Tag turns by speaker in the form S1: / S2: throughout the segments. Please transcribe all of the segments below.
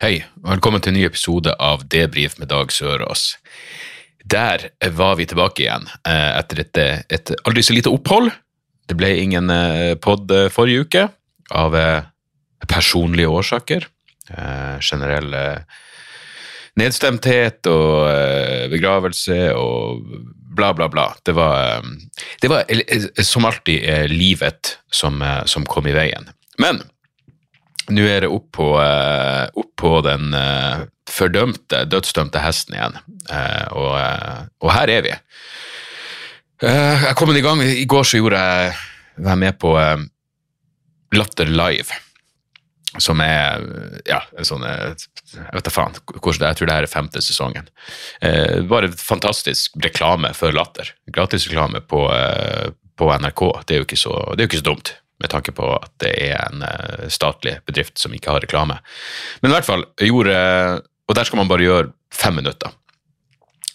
S1: Hei, velkommen til en ny episode av Debrif med Dag Sørås. Der var vi tilbake igjen eh, etter et, et aldri så lite opphold. Det ble ingen eh, pod eh, forrige uke av eh, personlige årsaker. Eh, generell eh, nedstemthet og eh, begravelse og bla, bla, bla. Det var, eh, det var eh, som alltid eh, livet som, eh, som kom i veien. Men nå er det opp på, eh, opp på den eh, fordømte, dødsdømte hesten igjen, Eh, og, og her er vi. Jeg kom i gang, i går så gjorde jeg, var jeg med på Latter Live, som er, ja, en sånn, jeg vet da faen, hvordan jeg tror det her er femte sesongen. Bare fantastisk reklame for Latter. Gratisreklame på, på NRK, det er jo ikke så, det er jo ikke så dumt med tanke på at det er en eh, statlig bedrift som ikke har reklame. Men i hvert fall, jeg gjorde, og der skal man bare gjøre fem minutter,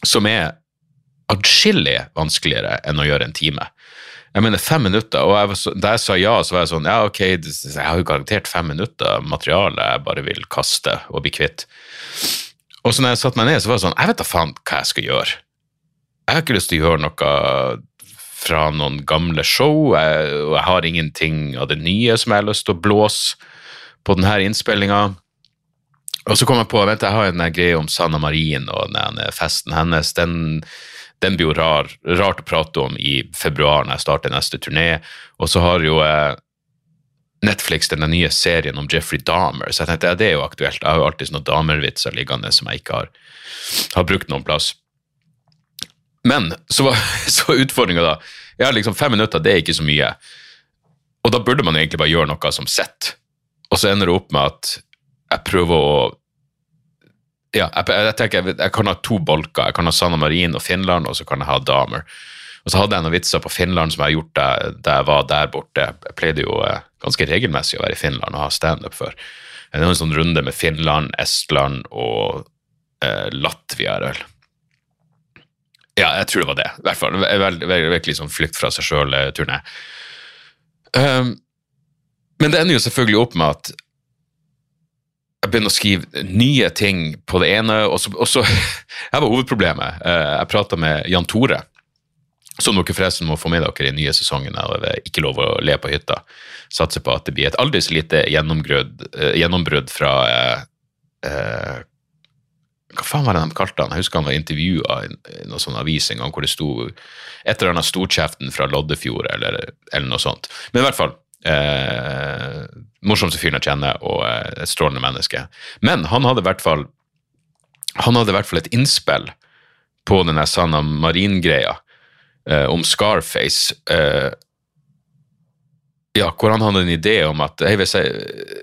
S1: som er atskillig vanskeligere enn å gjøre en time. Jeg mener fem minutter, og jeg så, da jeg sa ja, så var jeg sånn, ja ok, jeg har jo garantert fem minutter materiale jeg bare vil kaste og bli kvitt. Og så når jeg satte meg ned, så var det sånn, jeg vet da faen hva jeg skal gjøre. Jeg har ikke lyst til å gjøre noe fra noen gamle show, og jeg har ingenting av det nye som jeg har lyst til å blåse på denne innspillinga. Og så kom jeg på, vent, jeg har en greie om Sanna Marin og denne festen hennes, den, den blir jo rar, rart å prate om i februar når jeg starter neste turné, og så har jo Netflix den nye serien om Jeffrey Dahmer, så jeg tenkte ja, det er jo aktuelt, jeg har jo alltid sånne Dahmer-vitser liggende som jeg ikke har, har brukt noen plass. Men så var så utfordringa da har liksom fem minutter, det er ikke så mye. Og da burde man egentlig bare gjøre noe som sett. Og så ender det opp med at jeg prøver å Ja, jeg, jeg tenker jeg, jeg kan ha to bolker. Jeg kan ha Sanna Marin og Finland, og så kan jeg ha Damer. Og så hadde jeg noen vitser på Finland som jeg har gjort da, jeg var der borte. Jeg pleide jo eh, ganske regelmessig å være i Finland og ha standup før. Det var en sånn runde med Finland, Estland og eh, Latvia, er vel. Ja, jeg tror det var det. I hvert fall. Veld- Virkelig sånn flukt fra seg sjøl-turné. Um, men det ender jo selvfølgelig opp med at jeg begynner å skrive nye ting på det ene, og så, og så Her var hovedproblemet. Eh, Jeg prata med Jan Tore, som dere forresten må få med dere i den nye sesongen av Ikke lov å le på hytta. Satser på at det blir et aldri så lite eh, gjennombrudd fra eh, eh, Hva faen var det de kalte han? Jeg husker han var intervjua i noen sånn avis en gang hvor det sto et eller annet Storkjeften fra Loddefjord, eller, eller noe sånt. Men i hvert fall eh, morsomste fyren jeg kjenner, og eh, et strålende menneske. Men han hadde i hvert fall han hadde i hvert fall et innspill på den Sanna Marin-greia eh, om Scarface. Eh, ja, hvor han hadde en idé om at jeg,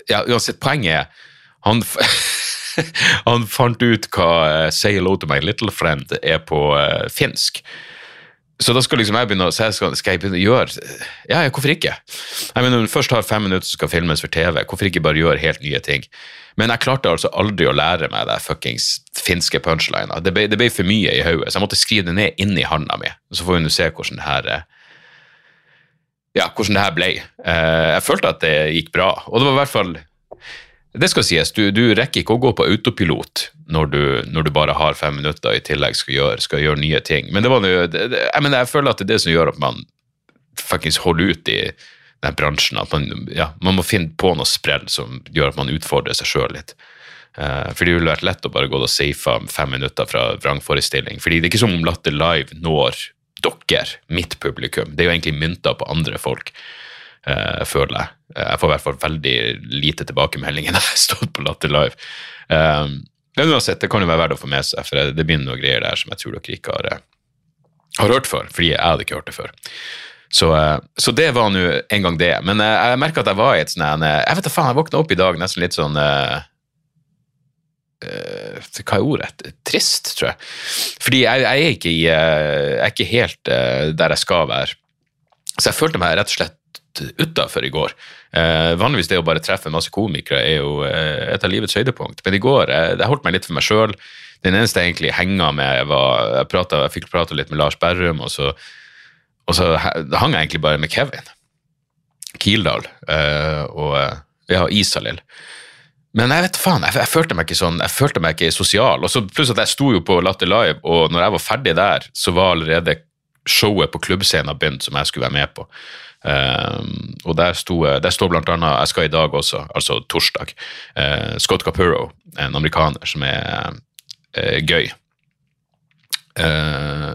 S1: ja, Uansett, poenget er han, han fant ut hva eh, 'Say hello to my little friend' er på uh, finsk. Så da skal liksom jeg begynne å se, skal, skal jeg begynne å gjøre Ja, ja, hvorfor ikke? Jeg mener, Når du først har fem minutter som skal filmes for TV, hvorfor ikke bare gjøre helt nye ting? Men jeg klarte altså aldri å lære meg det fuckings finske punchlina. Det ble, det ble for mye i hodet, så jeg måtte skrive det ned inni handa mi. Så får vi nå se hvordan det her eh, ja, hvordan det her ble. Jeg følte at det gikk bra, og det var i hvert fall det skal sies, du, du rekker ikke å gå på autopilot når du, når du bare har fem minutter i tillegg skal gjøre, skal gjøre nye ting. Men det var, noe- det, det, jeg, mener, jeg føler at det er det som gjør at man fuckings holder ut i den bransjen. At man, ja, man må finne på noe sprell som gjør at man utfordrer seg sjøl litt. Uh, for det ville vært lett å bare gå og safe fem minutter fra vrangforestilling. Fordi det er ikke som om Latter Live når dere, mitt publikum. Det er jo egentlig mynter på andre folk eh, føler jeg. Eh, Jeg får i hvert fall veldig lite tilbakemeldinger når jeg har stått på Latter Live. Um, men uansett, det kan jo være verdt å få med seg, for det- begynner noen greier der som jeg tror dere ikke har, eh, har hørt før, fordi jeg hadde ikke hørt det før. Så, så det var nå en gang det. Men jeg merka at jeg var i et sånn Jeg vet da faen, jeg våkna opp i dag nesten litt sånn uh, uh, Hva er ordet? Trist, tror jeg. Fordi jeg, jeg, er, ikke i, jeg er ikke helt uh, der jeg skal være. Så jeg følte meg rett og slett utafor i går. Eh, vanligvis det å bare treffe masse komikere er jo eh, et av livets høydepunkt, men i går eh, jeg holdt meg litt for meg sjøl. Den eneste jeg egentlig henga med, var Jeg, pratet, jeg fikk prate litt med Lars Berrum, og så, og så hang jeg egentlig bare med Kevin Kildahl eh, og eh, ja, Isalill. Men jeg vet faen, jeg, jeg følte meg ikke sånn, jeg følte meg ikke sosial. Og så Pluss at jeg sto jo på Latter Live, og når jeg var ferdig der, så var allerede showet på klubbscenen begynt som jeg skulle være med på. Um, og der, sto, der står blant annet, jeg skal i dag også, altså torsdag, Uh, Scott Capurro, en amerikaner som er uh, gøy. Uh,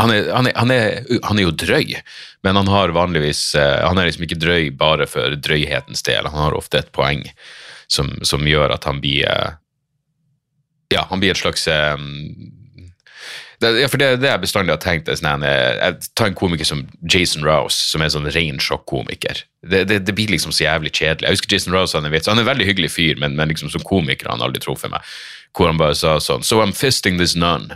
S1: han er, han, er, han, er, han er jo drøy, men han har vanligvis eh, Han er liksom ikke drøy bare for drøyhetens del. Han har ofte et poeng som, som gjør at han blir eh, Ja, han blir et slags eh, det, ja, for det, det jeg bestandig har tenkt er sånn, jeg, jeg tar en komiker som Jason Rouse, som er en sånn ren sjokkomiker. Det, det, det blir liksom så jævlig kjedelig. Jeg husker Jason Rouse han er. Han er en veldig hyggelig fyr, men, men liksom som komiker har han aldri truffet meg. Hvor han bare sa sånn So I'm fisting this nun.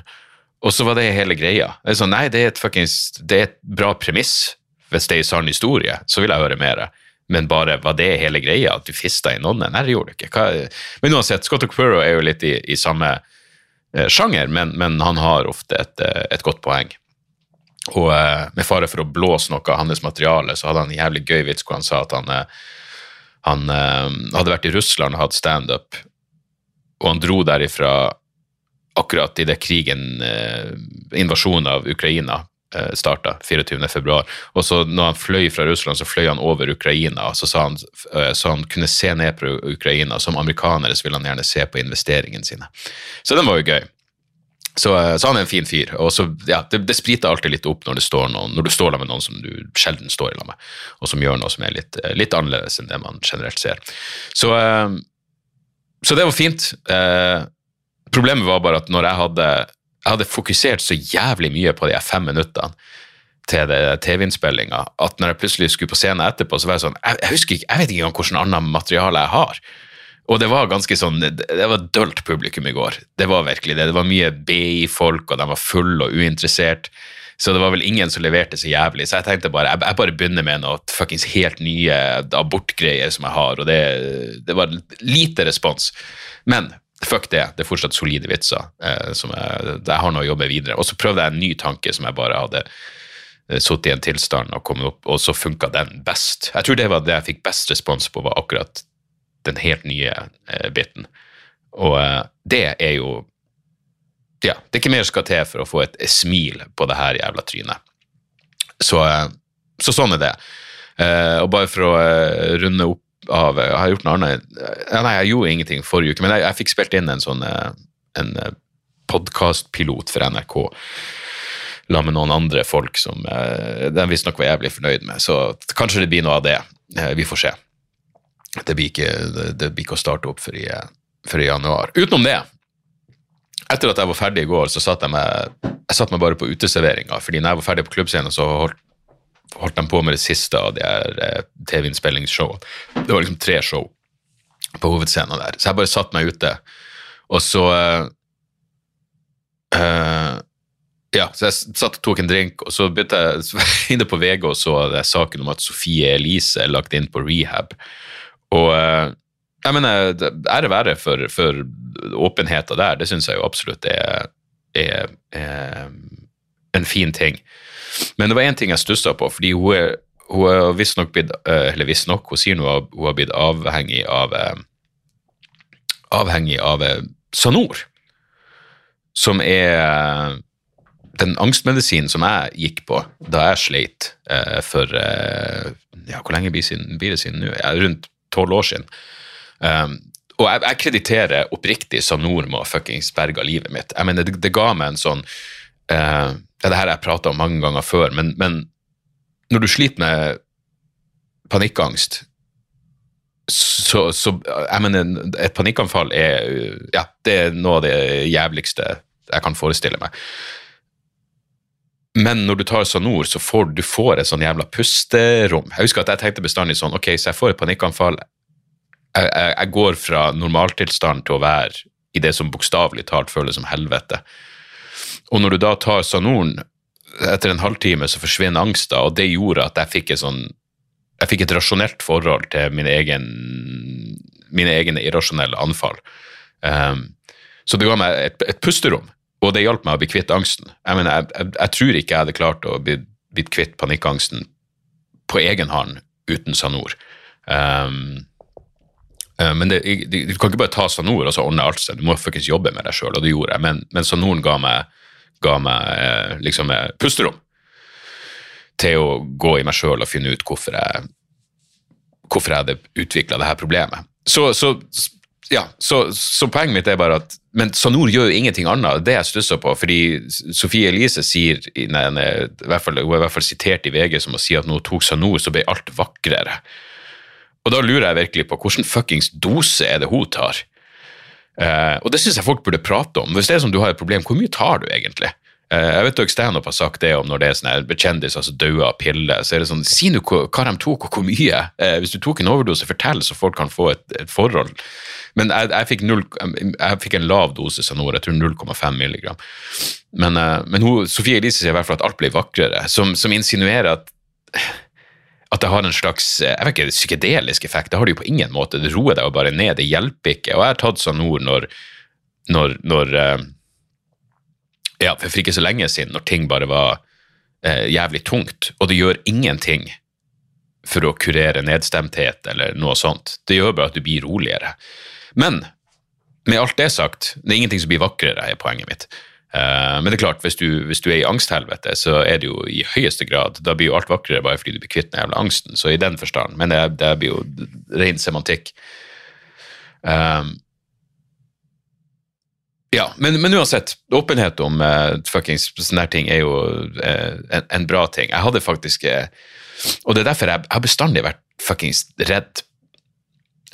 S1: Og så var det hele greia. Det er sånn, nei, det er et, fuckings, det er et bra premiss. Hvis det er en sann historie, så vil jeg høre mer. Men bare var det hele greia, at du fista i nonnen? Nei, det gjorde du ikke. Hva, men uansett, Scott O'Quero er jo litt i, i samme eh, sjanger, men, men han har ofte et, eh, et godt poeng. Og eh, med fare for å blåse noe av hans materiale, så hadde han en jævlig gøy vits hvor han sa at han, eh, han eh, hadde vært i Russland og hatt standup, og han dro derifra akkurat idet krigen, eh, invasjonen av Ukraina, eh, starta 24.2. Og så når han fløy fra Russland, så fløy han over Ukraina. Så sa han, eh, så han kunne se ned på Ukraina. Som amerikaner så ville han gjerne se på investeringene sine. Så den var jo gøy. Så, eh, så han er en fin fyr. Og så, ja, det, det spriter alltid litt opp når, står noen, når du står der med noen som du sjelden står lag med, og som gjør noe som er litt, eh, litt annerledes enn det man generelt ser. Så, eh, så det var fint. Eh, problemet var bare at når jeg hadde, jeg hadde fokusert så jævlig mye på de fem minuttene til TV-innspillinga, at når jeg plutselig skulle på scenen etterpå, så var jeg sånn Jeg, jeg husker ikke, jeg vet ikke engang hvilket annet materiale jeg har. Og det var ganske sånn, det var dølt publikum i går. Det var virkelig det. Det var mye BI-folk, og de var fulle og uinteressert. Så det var vel ingen som leverte så jævlig. Så jeg tenkte bare, jeg, jeg bare begynner med noe fuckings helt nye abortgreier som jeg har, og det, det var lite respons. Men fuck det, det er fortsatt solide vitser. Eh, som jeg, jeg har noe å jobbe videre. Og så prøvde jeg en ny tanke som jeg bare hadde eh, sittet i en tilstand og kommet opp, og så funka den best. Jeg tror det var det jeg fikk best respons på, var akkurat den helt nye eh, biten. Og eh, det er jo Ja, det er ikke mer skal til for å få et smil på det her jævla trynet. Så, eh, så sånn er det. Og bare for å runde opp av Jeg har gjort noe annet ja, Nei, jeg gjorde ingenting forrige uke, men jeg, jeg fikk spilt inn en sånn eh, en podkastpilot for NRK la med noen andre folk som eh, de visstnok var jævlig fornøyd med. Så kanskje det blir noe av det. Eh, vi får se. Det blir ikke, det blir ikke å starte opp før i, før i januar. Utenom det, etter at jeg var ferdig i går, så satt jeg meg, jeg satt meg bare på uteserveringa. fordi når jeg var ferdig på klubbscenen, så holdt, holdt de på med det siste av de her eh, TV-innspillingsshowene. Det var liksom tre show på hovedscenen der. Så jeg bare satt meg ute, og så eh, ja, så jeg satt og tok en drink, og så begynte jeg inne på VG og så det saken om at Sofie Elise er lagt inn på rehab. Og eh, jeg mener, ære være for, for åpenheten der, det syns jeg jo absolutt er, er, er en fin ting. Men det var én ting jeg stussa på, fordi hun er, hun er visstnok blitt eh, Eller visstnok, hun sier nå at hun har blitt avhengig av eh, Avhengig av eh, Sanor, som er den angstmedisinen som jeg gikk på da jeg sleit for ja, Hvor lenge blir, det siden nå? Rundt tolv år siden. Um, og jeg, jeg krediterer oppriktig Sanor med å fuckings berga livet mitt. Jeg mener, det, det ga meg en sånn eh, ja, Det her jeg prata om mange ganger før, men, men når du sliter med panikkangst så, så jeg mener, et panikkanfall er ja, det er noe av det jævligste jeg kan forestille meg. Men når du tar Sanor, så får du får et sånn jævla pusterom. Jeg husker at jeg tenkte bestandig sånn, ok, så jeg får et panikkanfall, jeg, jeg, jeg går fra normaltilstand til å være i det som bokstavelig talt føles som helvete. Og når du da tar Sanoren, etter en halvtime så forsvinner angsten, og det gjorde at jeg fikk et sånn jeg fikk et rasjonelt forhold til min egen, mine egne irrasjonelle anfall. Um, så det ga meg et, et, pusterom, og det hjalp meg å bli kvitt angsten. Jeg, mener, jeg, jeg, jeg tror ikke jeg hadde klart å bli, bli kvitt panikkangsten på egen hånd uten Sanor. Um, men det, du kan ikke bare ta Sanor og så ordne alt seg, du må faktisk jobbe med deg sjøl, og det gjorde jeg. Men, men Sanoren ga meg, ga meg eh, liksom eh, pusterom til å gå i meg sjøl og finne ut hvorfor jeg, hvorfor jeg hadde utvikla dette problemet. Så, så, ja, så, så, poenget mitt er bare at Men Sanor gjør jo ingenting annet. Det jeg stusser på, fordi Sofie Elise sier, nei, nei, i hvert fall, hun er i hvert fall sitert i VG som å si at hun tok Sanor, så ble alt vakrere. Og da lurer jeg virkelig på hvilken fuckings dose er det hun tar? Uh, og det syns jeg folk burde prate om. Hvis det er som du har et problem, hvor mye tar du egentlig? Eh, jeg vet dere Standup har sagt det om når det er sånne kjendiser som dør av piller. så er det sånn, Si nå hva, de tok, og hvor mye. Eh, hvis du tok en overdose, fortell så folk kan få et, et forhold. Men jeg, jeg, fikk 0, jeg, fikk en lav dose Sanor, jeg tror 0,5 milligram. Men, men hun, Sofie Elise sier i hvert fall at alt blir vakrere, som, som insinuerer at at det har en slags jeg vet ikke, psykedelisk effekt. Det har det jo på ingen måte. Det roer deg jo bare ned. Det hjelper ikke. Og jeg har tatt Sanor når, når, når ja, for, for ikke så lenge siden, når ting bare var eh, jævlig tungt, og det gjør ingenting for å kurere nedstemthet eller noe sånt. Det gjør bare at du blir roligere. Men med alt det sagt, det er ingenting som blir vakrere, er poenget mitt. Uh, men det er klart, hvis du, hvis du er i angsthelvete, så er det jo i høyeste grad Da blir jo alt vakrere bare fordi du blir kvitt den jævla angsten. Så i den forstand. Men det, det blir jo ren semantikk. Um, ja, men, men, uansett, åpenhet om uh, fuckings sånne ting er jo uh, en, en, bra ting. Jeg hadde faktisk uh, Og det er derfor jeg, har bestandig vært fuckings redd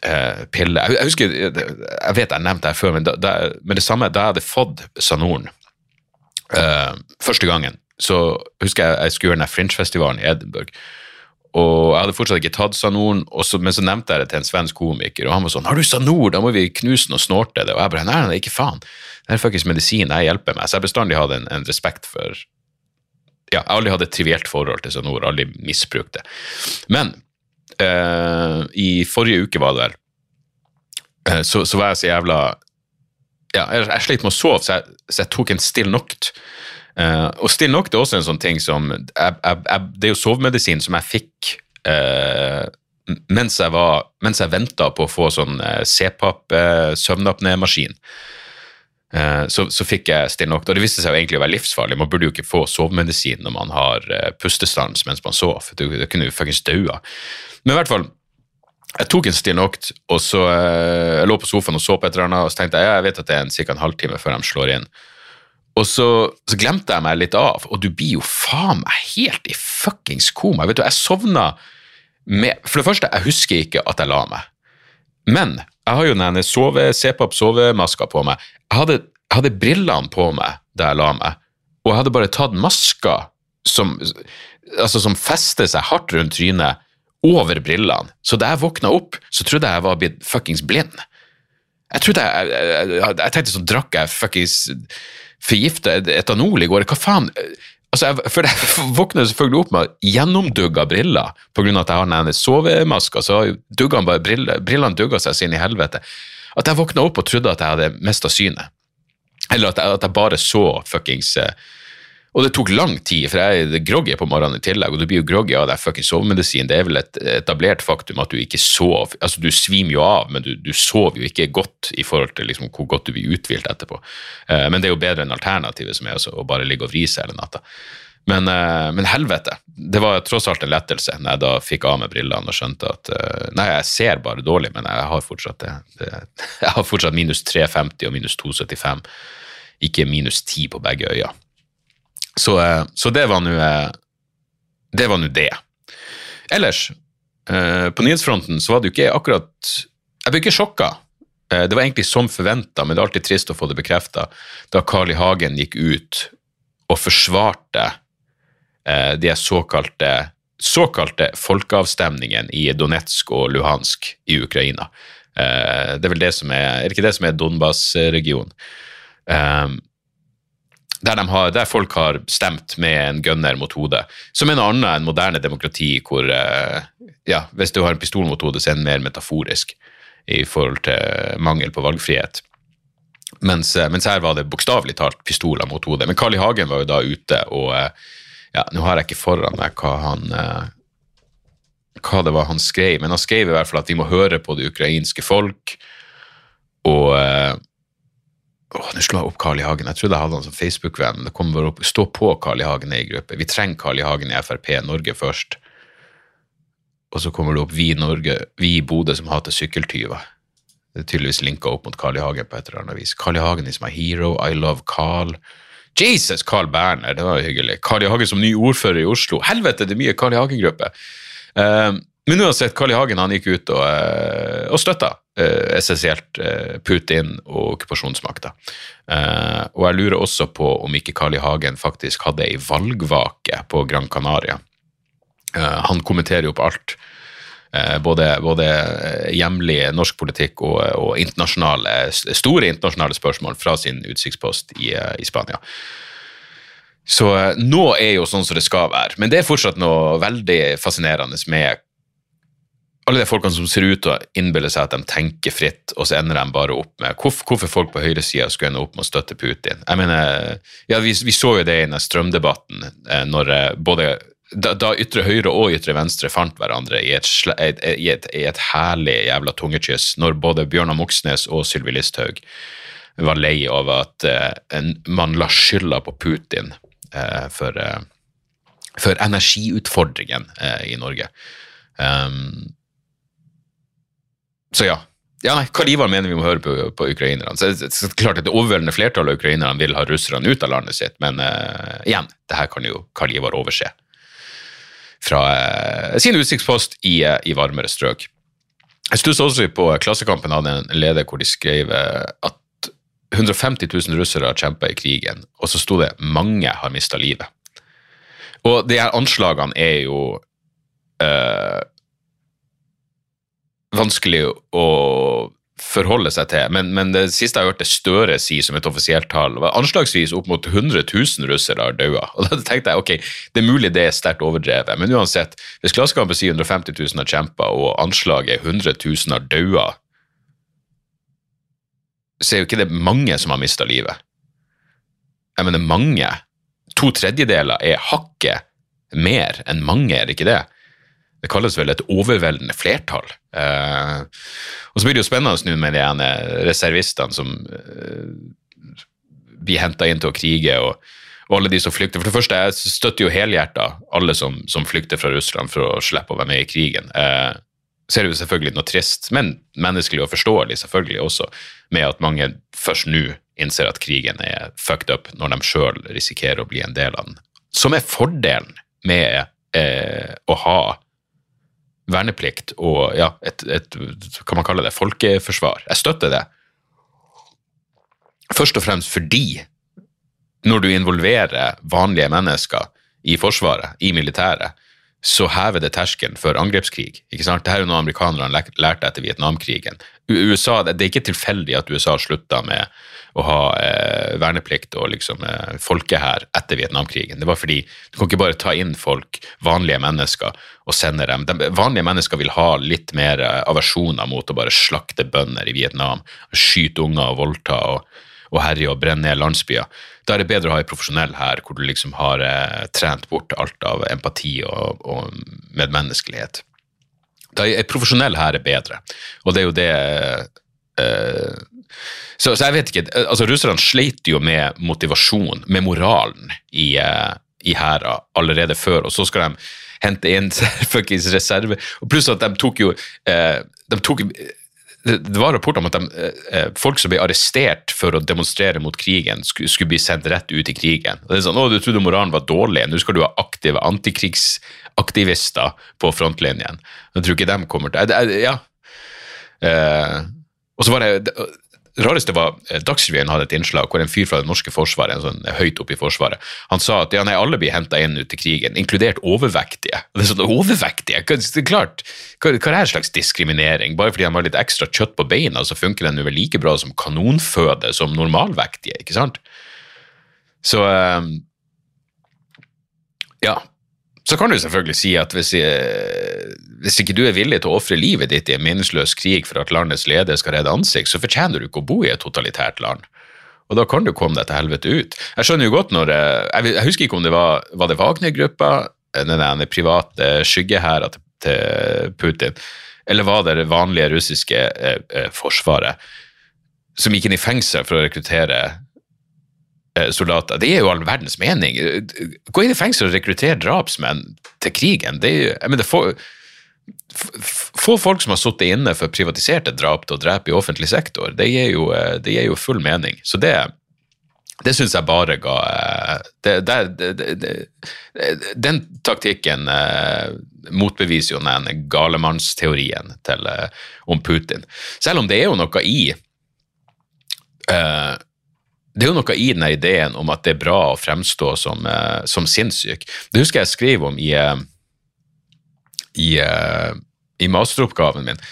S1: uh, pille. Jeg, jeg, husker, jeg vet jeg nevnte det før, men, da, da, men det samme da jeg hadde fått Sanoren første gangen, så husker jeg jeg skulle gjøre den Fringe-festivalen i Edinburgh. Og jeg hadde fortsatt ikke tatt Sanoren, men så nevnte jeg det til en svensk komiker, og han var sånn 'Har du Sanor? Da må vi knuse den og snorte det.' Og jeg bare 'Nei, nei, ikke faen. Det er faktisk medisin jeg hjelper med.' Så jeg bestandig hatt en, en, respekt for Ja, jeg har aldri hatt et trivielt forhold til Sanor, aldri misbrukt det. Men uh, i forrige uke, var det vel, uh, så, så, var jeg så jævla Ja, jeg, jeg slet med å sove, så jeg, så jeg tok en Still Noct. Uh, og Still Noct er også en sånn ting som jeg, Det er jo sovemedisin som jeg fikk uh, mens jeg, var, jeg venta på å få sånn uh, CPAP uh, søvnapnémaskin. Uh, så, så, fikk jeg Still Noct, og det viste seg jo egentlig å være livsfarlig. Man burde jo ikke få sovemedisin når man har pustestans mens man sover. Det, det kunne jo fuckings daua. Men i hvert fall, jeg tok en Still Noct, og så jeg lå på sofaen og så på et eller annet, og så tenkte jeg ja, jeg vet at det er ca. en halvtime før de slår inn. Og så, så, glemte jeg meg litt av, og du blir jo faen meg helt i fuckings koma. Vet du, jeg sovna med For det første, jeg husker ikke at jeg la meg. Men jeg har jo denne sove, CPAP-sovemaska på meg. Jeg hadde, jeg hadde, brillene på meg da jeg la meg, og jeg hadde bare tatt maska som, altså, som fester seg hardt rundt trynet, over brillene. Så da jeg våkna opp, så trodde jeg jeg var blitt fuckings blind. Jeg trodde jeg, jeg, jeg, jeg tenkte sånn, drakk jeg fuckings forgifta etanol i går. Hva faen? Altså, jeg, for jeg våkner selvfølgelig opp med gjennomdugga briller pga. at jeg har den sovemaska. Så duggene bare briller, brillene dugga seg så inn i helvete. At jeg våkna opp og trodde at jeg hadde mista synet. Eller at jeg, at jeg, bare så fuckings uh, og det tok lang tid, for jeg er groggy på morgenen i tillegg, og du blir jo groggy av deg fuckings sovemedisin. Det er vel et etablert faktum at du ikke sover. Altså, du svimer jo av, men du, du sover jo ikke godt i forhold til liksom, hvor godt du blir uthvilt etterpå. Eh, men det er jo bedre enn alternativet, som er altså, å bare ligge og vri seg hele natta. Men, eh, men, helvete, det var tross alt en lettelse når jeg da fikk av meg brillene og skjønte at eh, Nei, jeg ser bare dårlig, men jeg har fortsatt det. det jeg har fortsatt minus 350 og minus 275, ikke minus 10 på begge øyne. Så, eh, så det var nå eh, det. det. Ellers, eh, på nyhetsfronten så var det jo ikke akkurat Jeg ble ikke sjokka. Det var egentlig som forventa, men det er alltid trist å få det bekrefta, da Carl I. Hagen gikk ut og forsvarte de såkalte, såkalte folkeavstemningen i Donetsk og Luhansk i Ukraina. Det er vel det som er Er det ikke det som er Donbas-regionen? Der, de har, der, folk har stemt med en gunner mot hodet. Som en annen enn moderne demokrati, hvor uh, ja, hvis du har en pistol mot hodet, så er den mer metaforisk i forhold til mangel på valgfrihet. Mens, uh, mens her var det bokstavelig talt pistoler mot hodet. Men Carl I. Hagen var jo da ute, og uh, ja, nå har jeg ikke foran meg hva han hva det var han skrev, men han skrev i hvert fall at vi må høre på det ukrainske folk. Og eh, åh, Nå slo jeg opp Carl I. Hagen. Jeg trodde jeg hadde han som Facebook-venn, det kommer bare opp stå på Carl I. Hagen i gruppe. Vi trenger Carl I. Hagen i Frp, Norge først. Og så kommer det opp Vi Norge, vi i Bodø som hater sykkeltyver. Det er tydeligvis linka opp mot Carl I. Hagen på et eller annet vis. Carl I. Hagen is my hero, I love Carl. Jesus, Carl Berner, det var hyggelig. Carl I. Hagen som ny ordfører i Oslo. Helvete, det er mye Carl I. Hagen-gruppe. Uh, men uansett, Carl I. Hagen han gikk ut og, uh, og støtta uh, essensielt Putin og okkupasjonsmakta. og jeg lurer også på om ikke Carl I. Hagen faktisk hadde ei valgvake på Gran Canaria. han kommenterer jo på alt. Både, både hjemlig norsk politikk og, og internasjonale, store internasjonale spørsmål fra sin utsiktspost i, i Spania. Så eh, nå er jo sånn som det skal være. Men det er fortsatt noe veldig fascinerende med alle de folkene som ser ut til å innbille seg at de tenker fritt, og så ender de bare opp med Hvorfor, hvorfor folk på høyresida skulle ende opp med å støtte Putin? Jeg mener, ja, vi, vi så jo det i den strømdebatten, eh, når eh, både da, da, ytre høyre og ytre venstre fant hverandre i et, et, i et herlig jævla tungekyss, når både Bjørnar Moxnes og Sylvi Listhaug var lei over at uh, man la skylda på Putin uh, for, uh, for energiutfordringen i Norge. Um, så ja. Ja, nei, Karl Ivar mener vi må høre på, på ukrainerne. Det, er klart at Det overveldende flertallet av ukrainerne vil ha russerne ut av landet sitt, men uh, igjen, det her kan jo Karl Ivar overse fra uh, sin utsiktspost i, uh, i varmere strøk. Jeg stusset også på Klassekampen hadde en leder hvor de skrev at 150 000 russere har kjempa i krigen, og så sto det 'mange har mista livet'. Og de her anslagene er jo vanskelig å forholde seg til, men, men, det siste jeg hørte Støre si som et offisielt tall, var anslagsvis opp mot 100 000 russere har daua. Og da tenkte jeg ok, det er mulig det er sterkt overdrevet, men uansett, hvis Klassekampen sier 150 000 har kjempa, og anslaget er 100 000 har daua, så er jo ikke det mange som har mista livet. Jeg mener, mange. To tredjedeler er hakket mer enn mange, er det ikke det? Det kalles vel et overveldende flertall. Eh, og så blir det jo spennende nå med de ene reservistene som eh, blir henta inn til å krige, og, og, alle de som flykter. For det første, jeg støtter jo helhjerta alle som, som, flykter fra Russland for å slippe å være med i krigen. Eh, er det jo selvfølgelig noe trist, men menneskelig og forståelig selvfølgelig også, med at mange først nå innser at krigen er fucked up, når de sjøl risikerer å bli en del av den. Som er fordelen med eh, å ha verneplikt og ja, et, et, kan man kalle det, folkeforsvar. Jeg støtter det. Først og fremst fordi når du involverer vanlige mennesker i Forsvaret, i militæret, så hever det terskelen for angrepskrig. ikke sant? Dette er jo noe amerikanerne lærte etter Vietnamkrigen. USA, Det er ikke tilfeldig at USA slutta med å ha eh, verneplikt og liksom eh, folkehær etter Vietnamkrigen. Det var fordi du kan ikke bare ta inn folk, vanlige mennesker, og sende dem. De, vanlige mennesker vil ha litt mer eh, aversjoner mot å bare slakte bønder i Vietnam, skyte unger og voldta. og og herje og brenne ned landsbyer. Da er det bedre å ha en profesjonell her, hvor du liksom har eh, trent bort alt av empati og, og medmenneskelighet. Da er profesjonell her er bedre, og det er jo det eh, så, så, jeg vet ikke altså Russerne sleit jo med motivasjon, med moralen, i, eh, i hæra allerede før, og så skal de hente inn fuckings reserve. Og pluss at de tok jo eh, de tok det var rapporter om at de, eh, eh, folk som ble arrestert for å demonstrere mot krigen, skulle, bli sendt rett ut i krigen. Og det er sånn, å, Du trodde moralen var dårlig, nå skal du ha aktive antikrigsaktivister på frontlinjen. Jeg tror ikke de kommer til Ja. Eh, og så var det rareste var eh, Dagsrevyen hadde et innslag hvor en fyr fra det norske forsvaret, en sånn høyt oppe i forsvaret, han sa at ja, nei, alle blir henta inn ut til krigen, inkludert overvektige. Og det er sånn, overvektige? Hva, det er klart, hva, hva er det slags diskriminering? Bare fordi de har litt ekstra kjøtt på beina, så funker den jo vel like bra som kanonføde som normalvektige, ikke sant? Så um, Ja. Så kan du selvfølgelig si at hvis, eh, hvis ikke du er villig til å ofre livet ditt i en meningsløs krig for at landets leder skal redde ansikt, så fortjener du ikke å bo i et totalitært land. Og da kan du komme deg til helvete ut. Jeg skjønner jo godt når eh, Jeg, jeg husker ikke om det var, var det Wagner-gruppa, den private skyggehæra til, til Putin, eller var det det vanlige russiske eh, eh, forsvaret som gikk inn i fengsel for å rekruttere Eh, soldater. Det er jo all verdens mening. Gå inn i fengsel og rekruttere drapsmenn til krigen. Det er, jeg mener, få, få folk som har sittet inne for privatiserte drap til å drepe i offentlig sektor, det gir jo, eh, det gir jo full mening. Så det, det syns jeg bare ga eh, det, det, Den taktikken eh, motbeviser jo den galemannsteorien eh, om Putin. Selv om det er jo noe i eh, det er jo noe i denne ideen om at det er bra å fremstå som, uh, som sinnssyk. Det husker jeg skrev om i, uh, i, uh, i masteroppgaven min.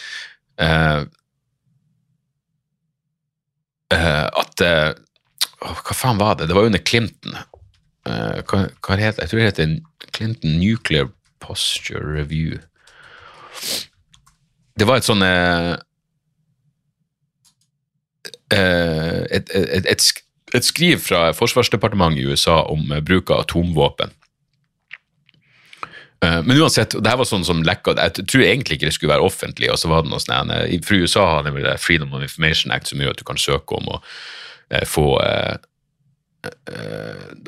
S1: at Hva faen var det? Det var under Clinton. hva, hva det heter Jeg tror det heter Clinton Nuclear Posture Review. Det var et sånn et, et, et, et, skriv fra forsvarsdepartementet i USA om eh, bruk av atomvåpen. Eh, men uansett, det her var sånn som lekka Jeg tror egentlig ikke det skulle være offentlig. og så var det noe sånn, For USA har det Freedom of Information Act som gjør at du kan søke om å eh, få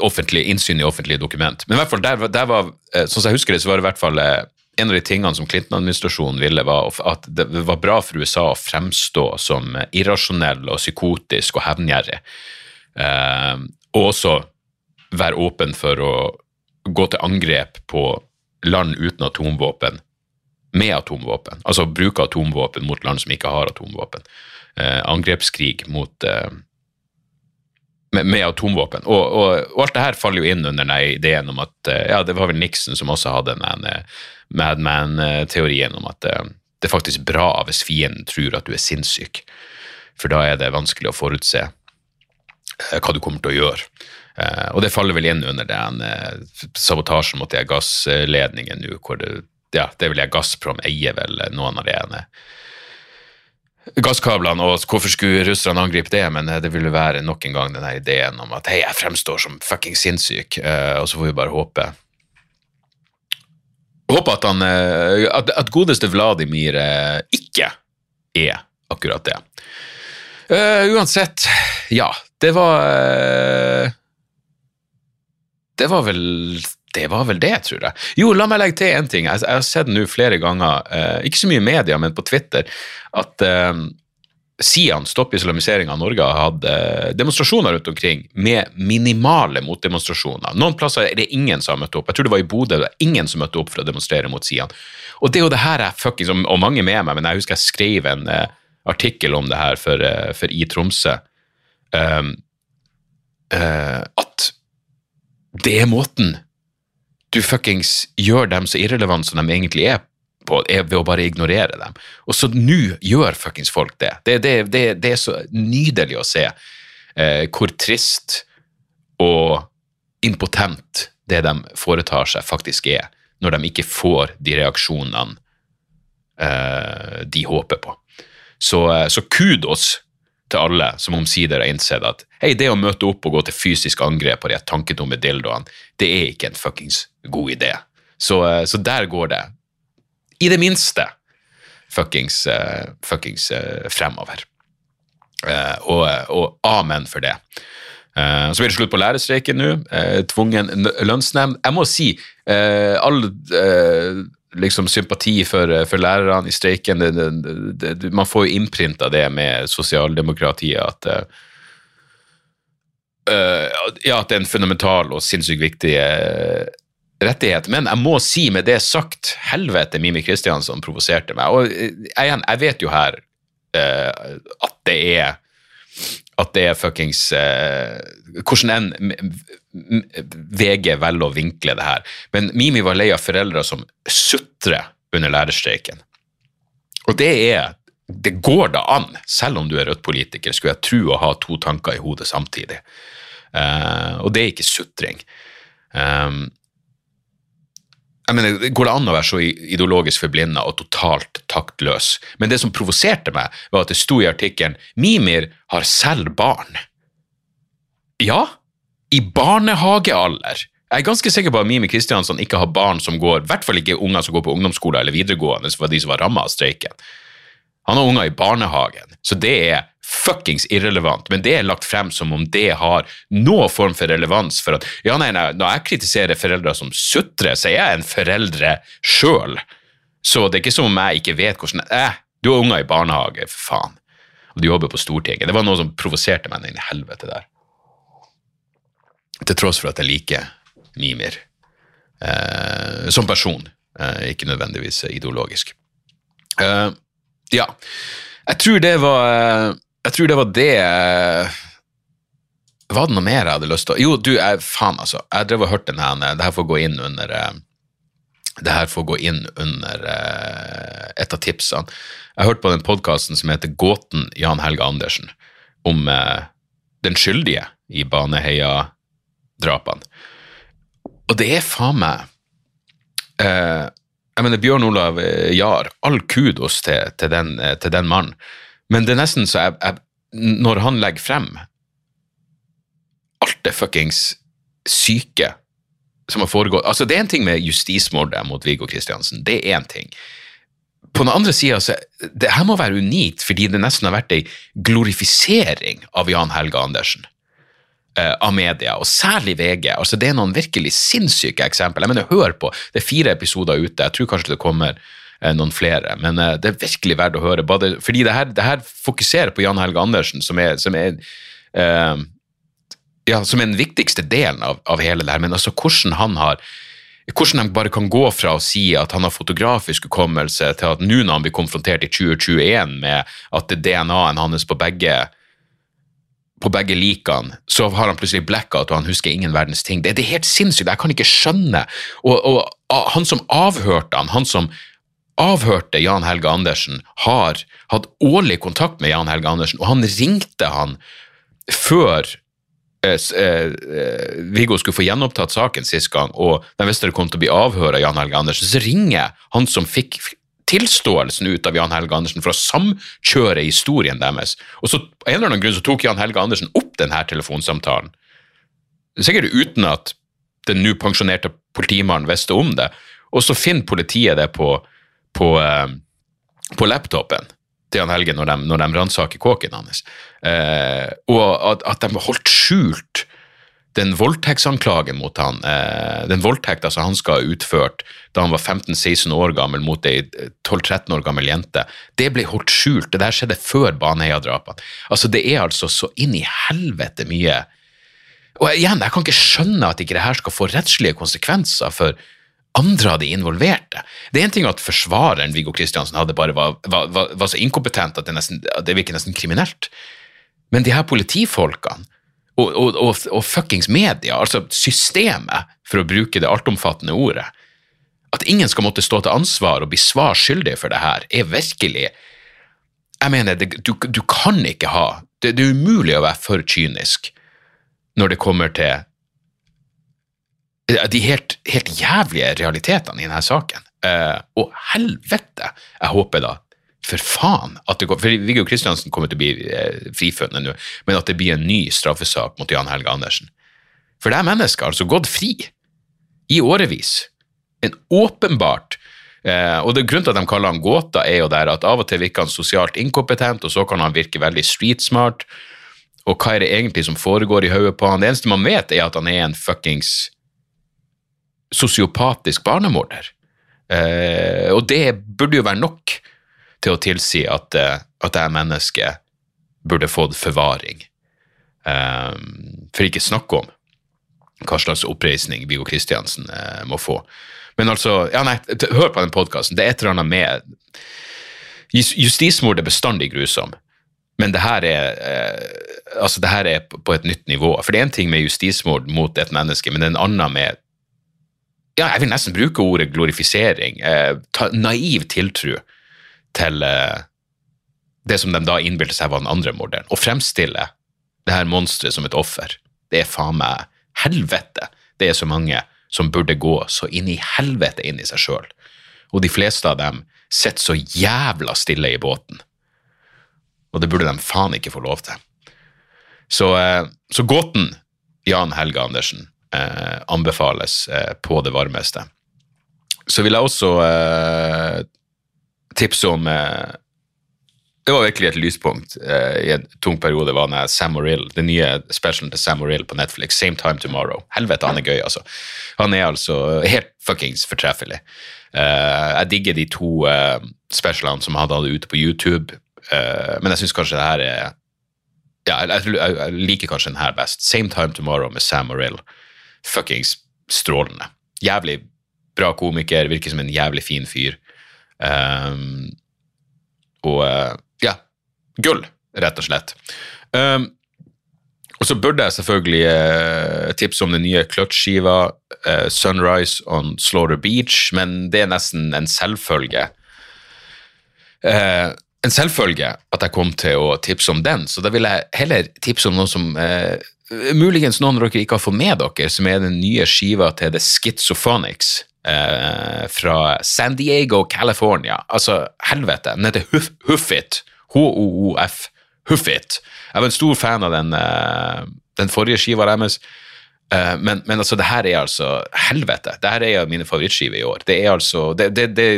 S1: offentlig, innsyn i offentlige dokument. Men i hvert fall der, der var, sånn som jeg husker det, så var det i hvert fall en av de tingene som Clinton-administrasjonen ville, var at det var bra for USA å fremstå som irrasjonell og psykotisk og hevngjerrig. Eh, og også være åpen for å gå til angrep på land uten atomvåpen med atomvåpen. Altså bruke atomvåpen mot land som ikke har atomvåpen. Eh, angrepskrig mot eh, med, med, atomvåpen. Og, og, og, alt det her faller jo inn under den ideen om at eh, ja, det var vel Nixon som også hadde den eh, Madman-teorien om at det er faktisk bra hvis fienden tror at du er sinnssyk, for da er det vanskelig å forutse hva du kommer til å gjøre. Uh, og det faller vel inn under den uh, sabotasjen mot de gassledningene nå, hvor det, ja, det vil jeg Gazprom eier vel noen av de ene gasskablene, og hvorfor skulle russerne angripe det? Men det ville være nok en gang denne ideen om at hei, jeg fremstår som fucking sinnssyk, uh, og så får vi bare håpe Håpe at han at, at godeste Vladimir ikke er akkurat det. uansett, ja, det var eh, Det var vel det var vel det, tror jeg. Jo, la meg legge til én ting. Jeg, har sett nå flere ganger, eh, ikke så mye i media, men på Twitter, at eh, Sian, Stopp islamisering av Norge, har hatt demonstrasjoner rundt omkring med minimale motdemonstrasjoner. Noen plasser er det ingen som har møtt opp. Jeg tror det var i Bodø, det var ingen som møtte opp for å demonstrere mot Sian. Og det er jo det her jeg fuckings, og mange med meg, men jeg husker jeg skrev en artikkel om det her for, for i Tromsø at det er måten du fuckings gjør dem så irrelevante som de egentlig er på, er ved å bare ignorere dem. Og så nå gjør fuckings folk det. Det, det, det. det, er så nydelig å se uh, hvor trist og impotent det de foretar seg, faktisk er, når de ikke får de reaksjonene uh, de håper på. Så, så kudos til alle som omsider har innsett at hei, det å møte opp og gå til fysisk angrep på de tankedumme dildoene, det er ikke en fuckings god idé. Så, eh, så der går det, i det minste, fuckings, uh, fuckings uh, fremover. Uh, og, og, amen for det. så blir det slutt på lærerstreiken nå. tvungen lønnsnemnd. Jeg må si, alle liksom sympati for, for lærerne i streiken. Det, det, det, man får jo innprinta det med sosialdemokratiet at uh, ja, at det er en fundamental og sinnssykt viktig uh, rettighet. Men jeg må si med det sagt, helvete, Mimi Kristiansson provoserte meg. Og uh, igjen, jeg vet jo her at det er at det er fuckings eh, Hvordan enn VG velger å vinkle det her. Men Mimi var lei av foreldre som sutrer under lærerstreiken. Og det er Det går da an, selv om du er Rødt-politiker, skulle jeg tro å ha to tanker i hodet samtidig. Eh, og det er ikke sutring. Um, jeg mener, Går det an å være så ideologisk forblinda og totalt taktløs? Men det som provoserte meg, var at det sto i artikkelen Mimir har selv barn. Ja, i barnehagealder. Jeg er ganske sikker på at Mimi Kristiansson ikke har barn som går, i hvert fall ikke unger som går på ungdomsskole eller videregående, var de som var ramma av streiken. Han har unger i barnehagen, så det er fuckings irrelevant, men det er lagt frem som om det har noen form for relevans for at ja, nei, nei, når jeg kritiserer foreldre som sutrer, så er jeg en foreldre sjøl. Så det er ikke som om jeg ikke vet hvordan eh, Du har unger i barnehage, for faen. Og du jobber på Stortinget. Det var noe som provoserte meg inn i helvete der. Til tross for at jeg liker Mimir eh, som person, eh, ikke nødvendigvis ideologisk. Eh, ja. Jeg tror det var eh, Jeg tror det var det eh, Var det noe mer jeg hadde lyst til Jo, du, jeg, faen, altså. Jeg drev og hørte den her. Det her får gå inn under eh, det her får gå inn under eh, et av tipsene. Jeg hørte på den podkasten som heter Gåten Jan Helge Andersen, om den skyldige i Baneheia-drapene. Og det er faen meg Jeg mener, Bjørn Olav Jahr, all kudos til, til, den, til den mannen. Men det er nesten så jeg, jeg Når han legger frem alt det fuckings syke som har foregått Altså, det er en ting med justismordet mot Viggo Kristiansen. Det er én ting. På den andre sida, så det her må være unikt, fordi det nesten har vært ei glorifisering av Jan Helge Andersen eh, av media, og særlig VG. Altså, det er noen virkelig sinnssyke eksempler. Jeg mener, hør på, det er fire episoder ute. Jeg tror kanskje det kommer noen flere, men eh, det er virkelig verdt å høre. Både, fordi det her, det her fokuserer på Jan Helge Andersen, som er, som er uh, ja, som er den viktigste delen av, av hele det her, men altså hvordan han har hvordan de bare kan gå fra å si at han har fotografisk hukommelse, til at nå når han blir konfrontert i 2021 med at det er DNA-en hans på begge på begge likene, så har han plutselig blackout og han husker ingen verdens ting. Det, det er helt sinnssykt, jeg kan ikke skjønne. Og, og og han som avhørte han, han som avhørte Jan Helge Andersen, har hatt årlig kontakt med Jan Helge Andersen, og han ringte han før eh, eh, eh, Viggo skulle få gjenopptatt saken sist gang, og de visste det kom til å bli avhør av Jan Helge Andersen, så ringer han som fikk tilståelsen ut av Jan Helge Andersen for å samkjøre historien deres. Og så av en eller annen grunn så tok Jan Helge Andersen opp denne telefonsamtalen. Sikkert uten at den nå pensjonerte politimannen visste om det. Og så finner politiet det på, på, eh, på laptopen til han Helge når de, når de ransaker kåken hans. Eh, og at, at de holdt skjult den voldtektsanklagen mot han, eh, den voldtekta som han skal ha utført da han var 15-16 år gammel mot ei 12-13 år gammel jente, det ble holdt skjult. Det der skjedde før Baneheia-drapene. Altså, det er altså så inn i helvete mye Og igjen, jeg kan ikke skjønne at ikke det her skal få rettslige konsekvenser for andre av de involverte. Det er en ting at forsvareren Viggo Kristiansen hadde bare var, var, var, var så inkompetent at det, nesten, det virker nesten kriminelt. Men de her politifolkene og, og, og, og fuckings media, altså systemet, for å bruke det altomfattende ordet, at ingen skal måtte stå til ansvar og bli svar skyldig for det her, er virkelig Jeg mener, det, du, du kan ikke ha det, det er umulig å være for kynisk når det kommer til de helt, helt jævlige realitetene i denne saken. Eh, og helvete! Jeg håper da, for faen, at det går, for Viggo Kristiansen kommer til å bli eh, frifunnet nå, men at det blir en ny straffesak mot Jan Helge Andersen. For det er mennesker altså gått fri i årevis. En åpenbart eh, Og det grunnen til at de kaller han gåta, er jo der at av og til virker han sosialt inkompetent, og så kan han virke veldig street smart. Og hva er det egentlig som foregår i hodet på han? Det eneste man vet, er at han er en fuckings sosiopatisk barnemorder. Eh, og det burde jo være nok til å tilsi at, eh, at her mennesket burde fått forvaring. Eh, for ikke snakke om hva slags oppreisning Viggo Kristiansen eh, må få. Men altså, ja nei, hør på den podkasten. Det er et eller annet med Justismord er bestandig grusom, men det her er eh, altså det her er på et nytt nivå. For det er en ting med justismord mot et menneske, men det er en annen med ja, jeg vil nesten bruke ordet glorifisering. Eh, ta, naiv tiltro til eh, det som de da innbilte seg var den andre morderen. Å fremstille det her monsteret som et offer, det er faen meg helvete. Det er så mange som burde gå så inn i helvete inn i seg sjøl. Og de fleste av dem sitter så jævla stille i båten. Og det burde de faen ikke få lov til. Så, eh, så gåten Jan Helge Andersen eh, anbefales eh, på det varmeste. Så vil jeg også eh, tipse om eh, Det var virkelig et lyspunkt eh, i en tung periode, var det Sam O'Rill, den nye specialen til Sam O'Rill på Netflix, Same Time Tomorrow. Helvete, han er gøy, altså. Han er altså helt fuckings fortreffelig. Eh, jeg digger de to specialene som han hadde ute på YouTube, men jeg syns kanskje det her er ja, jeg, jeg, jeg liker kanskje den her best. Same Time Tomorrow med Sam Morrill. Fuckings strålende. Jævlig bra komiker, virker som en jævlig fin fyr. Um, og eh, ja, gull, rett og slett. Um, og så burde jeg selvfølgelig uh, tipse om den nye Clutch-skiva, eh, Sunrise on Slaughter Beach, men det er nesten en selvfølge. Uh, en selvfølge at jeg kom til å tipse om den, så da vil jeg heller tipse om noe som eh, muligens noen av dere ikke har fått med dere, som er den nye skiva til The Schizophonics eh, fra San Diego, California. Altså, helvete, den heter Huff, Huffit. H-O-O-F. Huffit. Jeg var en stor fan av den, eh, den forrige skiva deres. Eh, men, men altså, det her er altså helvete. Det her er mine favorittskiver i år. Det er altså det, det, det,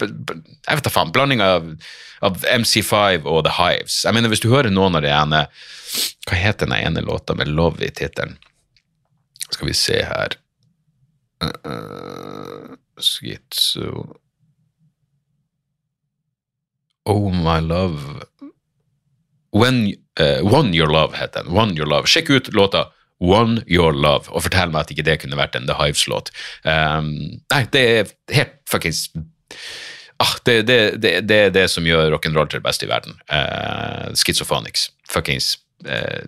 S1: Jeg vet da faen. Blanding av, av MC5 og The Hives. Jeg mener, Hvis du hører noen av de ene Hva heter den ene låta med Love i tittelen? Skal vi se her uh, Schizo Oh my love When, uh, One Your Love heter den. One Your Love. Sjekk ut låta One Your Love, og fortell meg at ikke det kunne vært en The Hives-låt. Um, nei, det er helt fuckings ah, det, det, det, det er det som gjør rock'n'roll til det beste i verden. Uh, Schizophonics. Fuckings uh,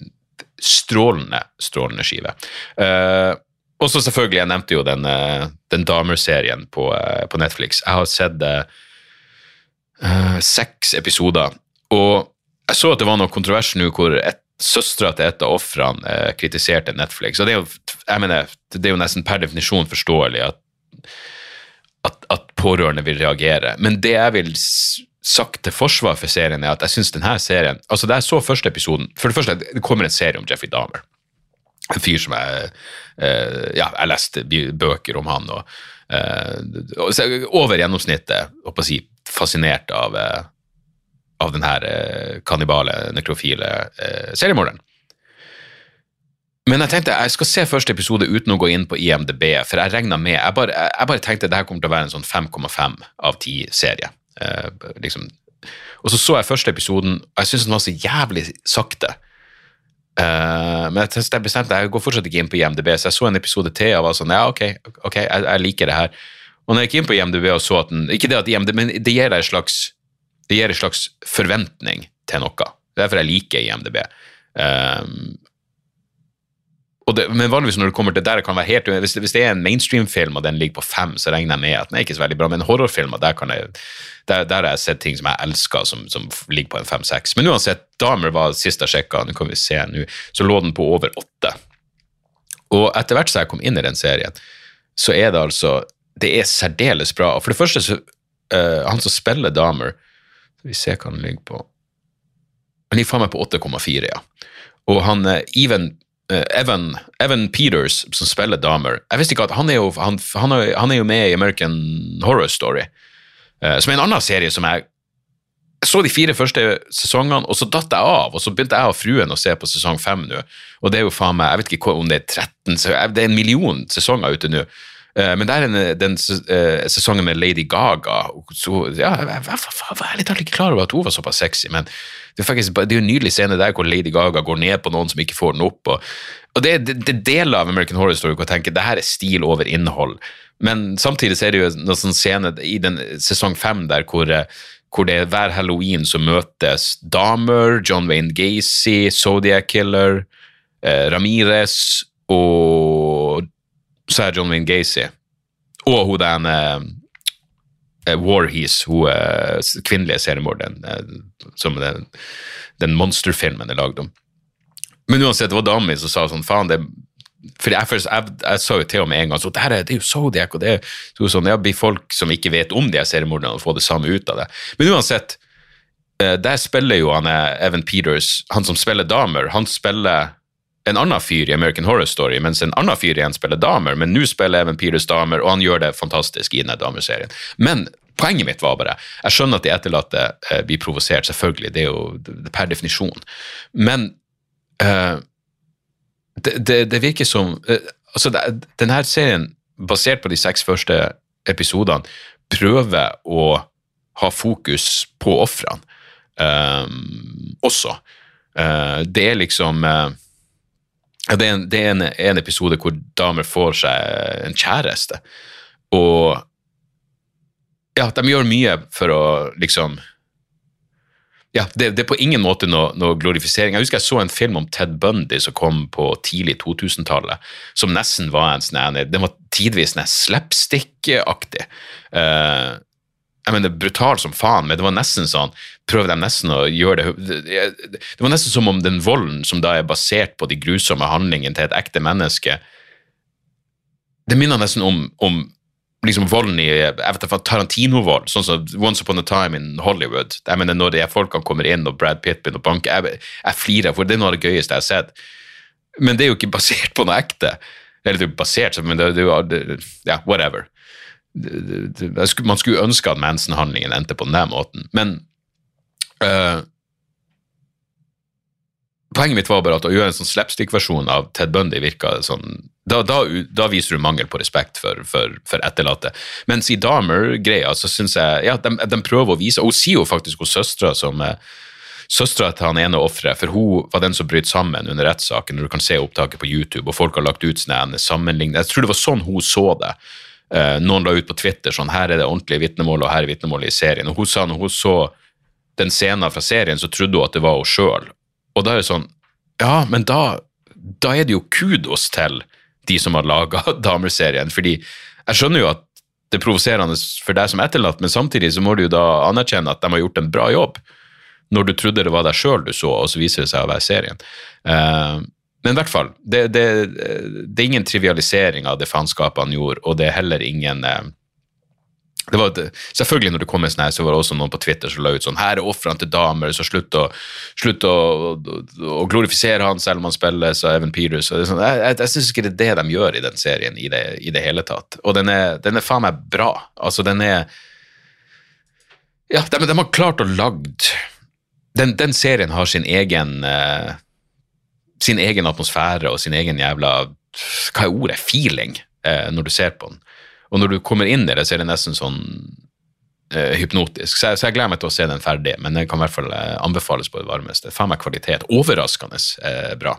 S1: strålende, strålende skive. Uh, og så selvfølgelig, jeg nevnte jo den, uh, den Damer-serien på, uh, på, Netflix. Jeg har sett seks episoder, og jeg så at det var noe kontrovers nå hvor et søstera til et av ofrene eh, kritiserte Netflix. Og det er, jo, jeg mener, det er jo nesten per definisjon forståelig at, at, at, pårørende vil reagere. Men det jeg vil sagt til forsvar for serien, er at jeg syns denne serien altså Da jeg så første episoden For det første, det kommer en serie om Jeffrey Dahmer. En fyr som jeg eh, Ja, jeg leste bøker om han, og, eh, over gjennomsnittet, å si, fascinert av eh, av denne eh, kannibale, nekrofile eh, seriemorderen. Men jeg tenkte jeg skal se første episode uten å gå inn på IMDb, for jeg regna med jeg bare, jeg bare tenkte det her kommer til å være en sånn 5,5 av 10-serie. Eh, liksom. Og så så jeg første episoden, og jeg syntes den var så jævlig sakte. Eh, men jeg, jeg bestemte jeg går fortsatt ikke inn på IMDb, så jeg så en episode til og var sånn Ja, ok, ok, jeg, jeg liker det her. Og når jeg gikk inn på IMDb og så at den Ikke det at IMDb, men det gir deg en slags det gir en slags forventning til noe. Det er Derfor jeg liker IMDb. Um, det, men vanligvis når det kommer til der det kan være helt, hvis, hvis det er en mainstream-film og den ligger på fem, så regner jeg med at den er ikke så veldig bra. Men horrorfilmer, der, jeg, der, der har jeg sett ting som jeg elsker, som, som ligger på en fem-seks. Men uansett, Damer var sist jeg sjekka, så lå den på over åtte. Og etter hvert som jeg kom inn i den serien, så er det altså Det er særdeles bra. For det første, så, uh, han som spiller Damer, skal vi se hva den ligger på. Han ligger faen meg på 8,4, ja. Og han Even, uh, Evan, Evan, Peters, som spiller Dahmer Jeg visste ikke at han er jo, han, han er, han er jo med i American Horror Story, uh, som er en annen serie som jeg jeg så de fire første sesongene, og så datt jeg av. Og så begynte jeg og fruen å se på sesong fem nå. Og det er jo faen meg, jeg vet ikke om det er 13, det er en million sesonger ute nå. Eh, men det er en, den uh, sesongen med Lady Gaga så, ja, Jeg, var litt ikke klar over at hun var såpass sexy, men det er, faktisk, det er en nydelig scene der hvor Lady Gaga går ned på noen som ikke får den opp. Og, og det, det, det deler av American Horror Story hvor jeg tenker det her er stil over innhold. Men samtidig er det jo noen sånn scene i den sesong fem der hvor uh, hvor det er hver halloween så møtes damer, John Wayne Gacy, Zodiac Killer, eh, Ramirez og så er John Wayne Gacy. Og hun den en eh, Warhees, hun eh, kvinnelige seriemorderen, eh, som den, den monsterfilmen er lagd om. Men uansett, det var dama mi som sa sånn, faen, det for jeg, først, jeg, jeg, sa jo til henne med en gang så det, er, det er jo Zodiac, og det er så sånn, ja, blir folk som ikke vet om de seriemorderne, og får det samme ut av det. Men uansett, eh, der spiller jo han eh, Evan Peters, han som spiller Damer, han spiller en annen fyr i American Horror Story, mens en annen fyr igjen spiller damer, men nå spiller Evan Peters damer, og han gjør det fantastisk i denne damerserien. Men poenget mitt var bare Jeg skjønner at de etterlatte eh, blir provosert, selvfølgelig, det er jo det, per definisjon, men eh, det, det, det, virker som eh, Altså, denne serien, basert på de seks første episodene, prøver å ha fokus på ofrene um, også. Uh, det er liksom det er, en, det er en, en, episode hvor damer får seg en kjæreste, og ja, de gjør mye for å liksom ja, det, det, er på ingen måte noe, noe, glorifisering. Jeg husker jeg så en film om Ted Bundy som kom på tidlig 2000-tallet, som nesten var en sånn Den var tidvis slapstick-aktig. Uh, jeg mener, brutalt som faen, men det var nesten sånn Prøver de nesten å gjøre det Det var nesten som om den volden som da er basert på de grusomme handlingene til et ekte menneske Det minner nesten om, om liksom volden i jeg vet Tarantino-vold, sånn som Once Upon a Time in Hollywood. Jeg mener, Når de folkene kommer inn, og Brad Pitt begynner å banke jeg, jeg flirer, for det er noe av det gøyeste jeg har sett. Men det er jo ikke basert på noe ekte. Eller det er basert, men det, det, ja, whatever man skulle ønske at Manson-handlingen endte på den måten, men uh, Poenget mitt var bare at å gjøre en sånn slapstick-versjon av Ted Bundy virka sånn da, da, da, viser du mangel på respekt for, for, for etterlatte. Mens i Dahmer-greia så syns jeg ja, de, de, prøver å vise og Hun sier jo faktisk hos søstera som uh, Søstera til han ene offeret, for hun var den som brøt sammen under rettssaken, når du kan se opptaket på YouTube, og folk har lagt ut sånne sammenligninger. Jeg tror det var sånn hun så det. Uh, noen la ut på Twitter sånn her er det ordentlige vitnemålet, og her er vitnemålet i serien. Og hun sa når hun så den scenen fra serien, så trodde hun at det var hun sjøl. Og da er det sånn Ja, men da, da er det jo kudos til de som har laga damerserien. Fordi jeg skjønner jo at det er provoserende for deg som etterlatt, men samtidig så må du jo da anerkjenne at de har gjort en bra jobb. Når du trodde det var deg sjøl du så, og så viser det seg å være serien. Uh, men i hvert fall, det, det, det, er ingen trivialisering av det faenskapet han gjorde, og det er heller ingen eh, det var, selvfølgelig når det kom en sånn her, så var det også noen på Twitter som la ut sånn Her er ofrene til damer, så slutt å, slutt å, å, glorifisere han selv om han spiller så Evan Peters. Og det sånn, jeg jeg, jeg syns ikke det er det de gjør i den serien i det, i det hele tatt. Og den er, den er faen meg bra. Altså, den er Ja, de, de har klart å lagd den, den, serien har sin egen uh, sin egen atmosfære og sin egen jævla Hva er ordet? Feeling, eh, når du ser på den. Og når du kommer inn i det, så er det nesten sånn eh, hypnotisk. Så jeg, så jeg, gleder meg til å se den ferdig, men den kan i hvert fall eh, anbefales på det varmeste. Faen meg kvalitet. Overraskende eh, bra.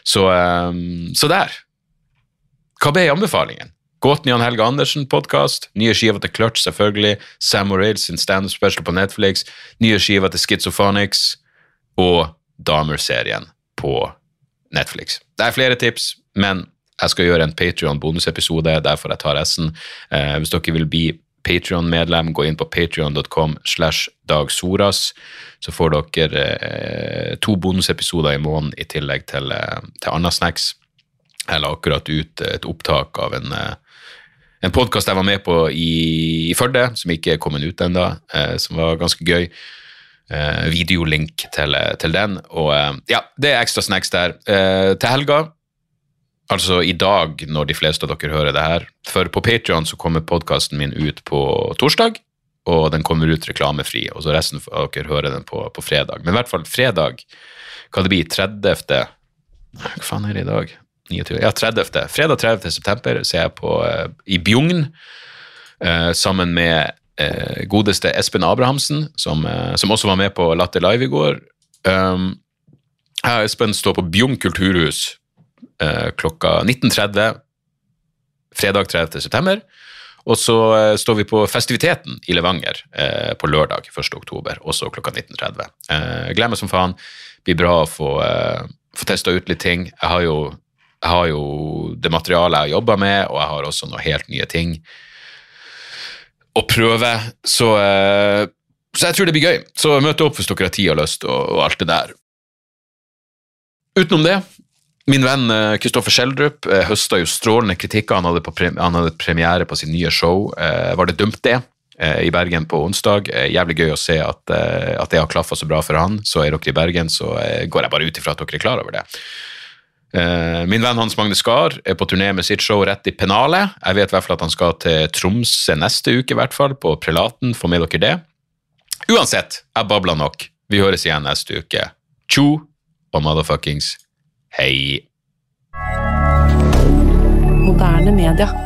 S1: Så, eh, så, der. Hva ble anbefalingen? Gåten Jan Helge Andersen-podkast, nye skiver til Clutch, selvfølgelig, Sam O'Reilly sin standup special på Netflix, nye skiver til Schizophonics og Damer-serien på Netflix. Det er flere tips, men jeg skal gjøre en Patrion-bonusepisode. Derfor jeg tar S-en. Eh, hvis dere vil bli Patrion-medlem, gå inn på patrion.com slash dagsoras. Så får dere eh, to bonusepisoder i måneden i tillegg til, eh, til Anna Snacks. Jeg la akkurat ut et opptak av en, eh, en podkast jeg var med på i, i Førde, som ikke er kommet ut ennå, eh, som var ganske gøy videolink til, til, den. Og eh, ja, det er ekstra snacks der. Eh, til helga, altså i dag når de fleste av dere hører det her, for på Patrion så kommer podkasten min ut på torsdag. Og den kommer ut reklamefri, og så resten av dere hører den på, på fredag. Men i hvert fall fredag, hva det blir, 30. Hva faen er det i dag? 29. Ja, 30. Fredag 30. september så er jeg på, i Bjugn uh, sammen med eh, godeste Espen Abrahamsen, som, eh, som, også var med på Latter Live i går. Um, jeg og Espen står på Bjugn kulturhus eh, klokka 19.30 fredag 30. september. Og så eh, står vi på festiviteten i Levanger eh, på lørdag 1. oktober, også klokka 19.30. Eh, gleder meg som faen. Blir bra å få, eh, få testa ut litt ting. Jeg har jo, jeg har jo det materialet jeg har jobba med, og jeg har også noen helt nye ting å prøve. Så, eh, så jeg tror det blir gøy. Så møt opp hvis dere har tid og lyst, og, og alt det der. Utenom det, min venn Kristoffer Schjelderup eh, høsta jo strålende kritikker. Han hadde, på pre han hadde premiere på sin nye show. Eh, var det dumt, det? Eh, I Bergen på onsdag. Eh, jævlig gøy å se at, eh, at det har klaffa så bra for han. Så er dere i Bergen, så eh, går jeg bare ut ifra at dere er klar over det. Eh, min venn Hans Magne Skar er på turné med sitt show rett i pennalet. Jeg vet i hvert fall at han skal til Tromsø neste uke, i hvert fall, på Prelaten. Få med dere det. Uansett, jeg babla nok. Vi høres igjen neste uke. Tjo og motherfuckings hei.
S2: Moderne media.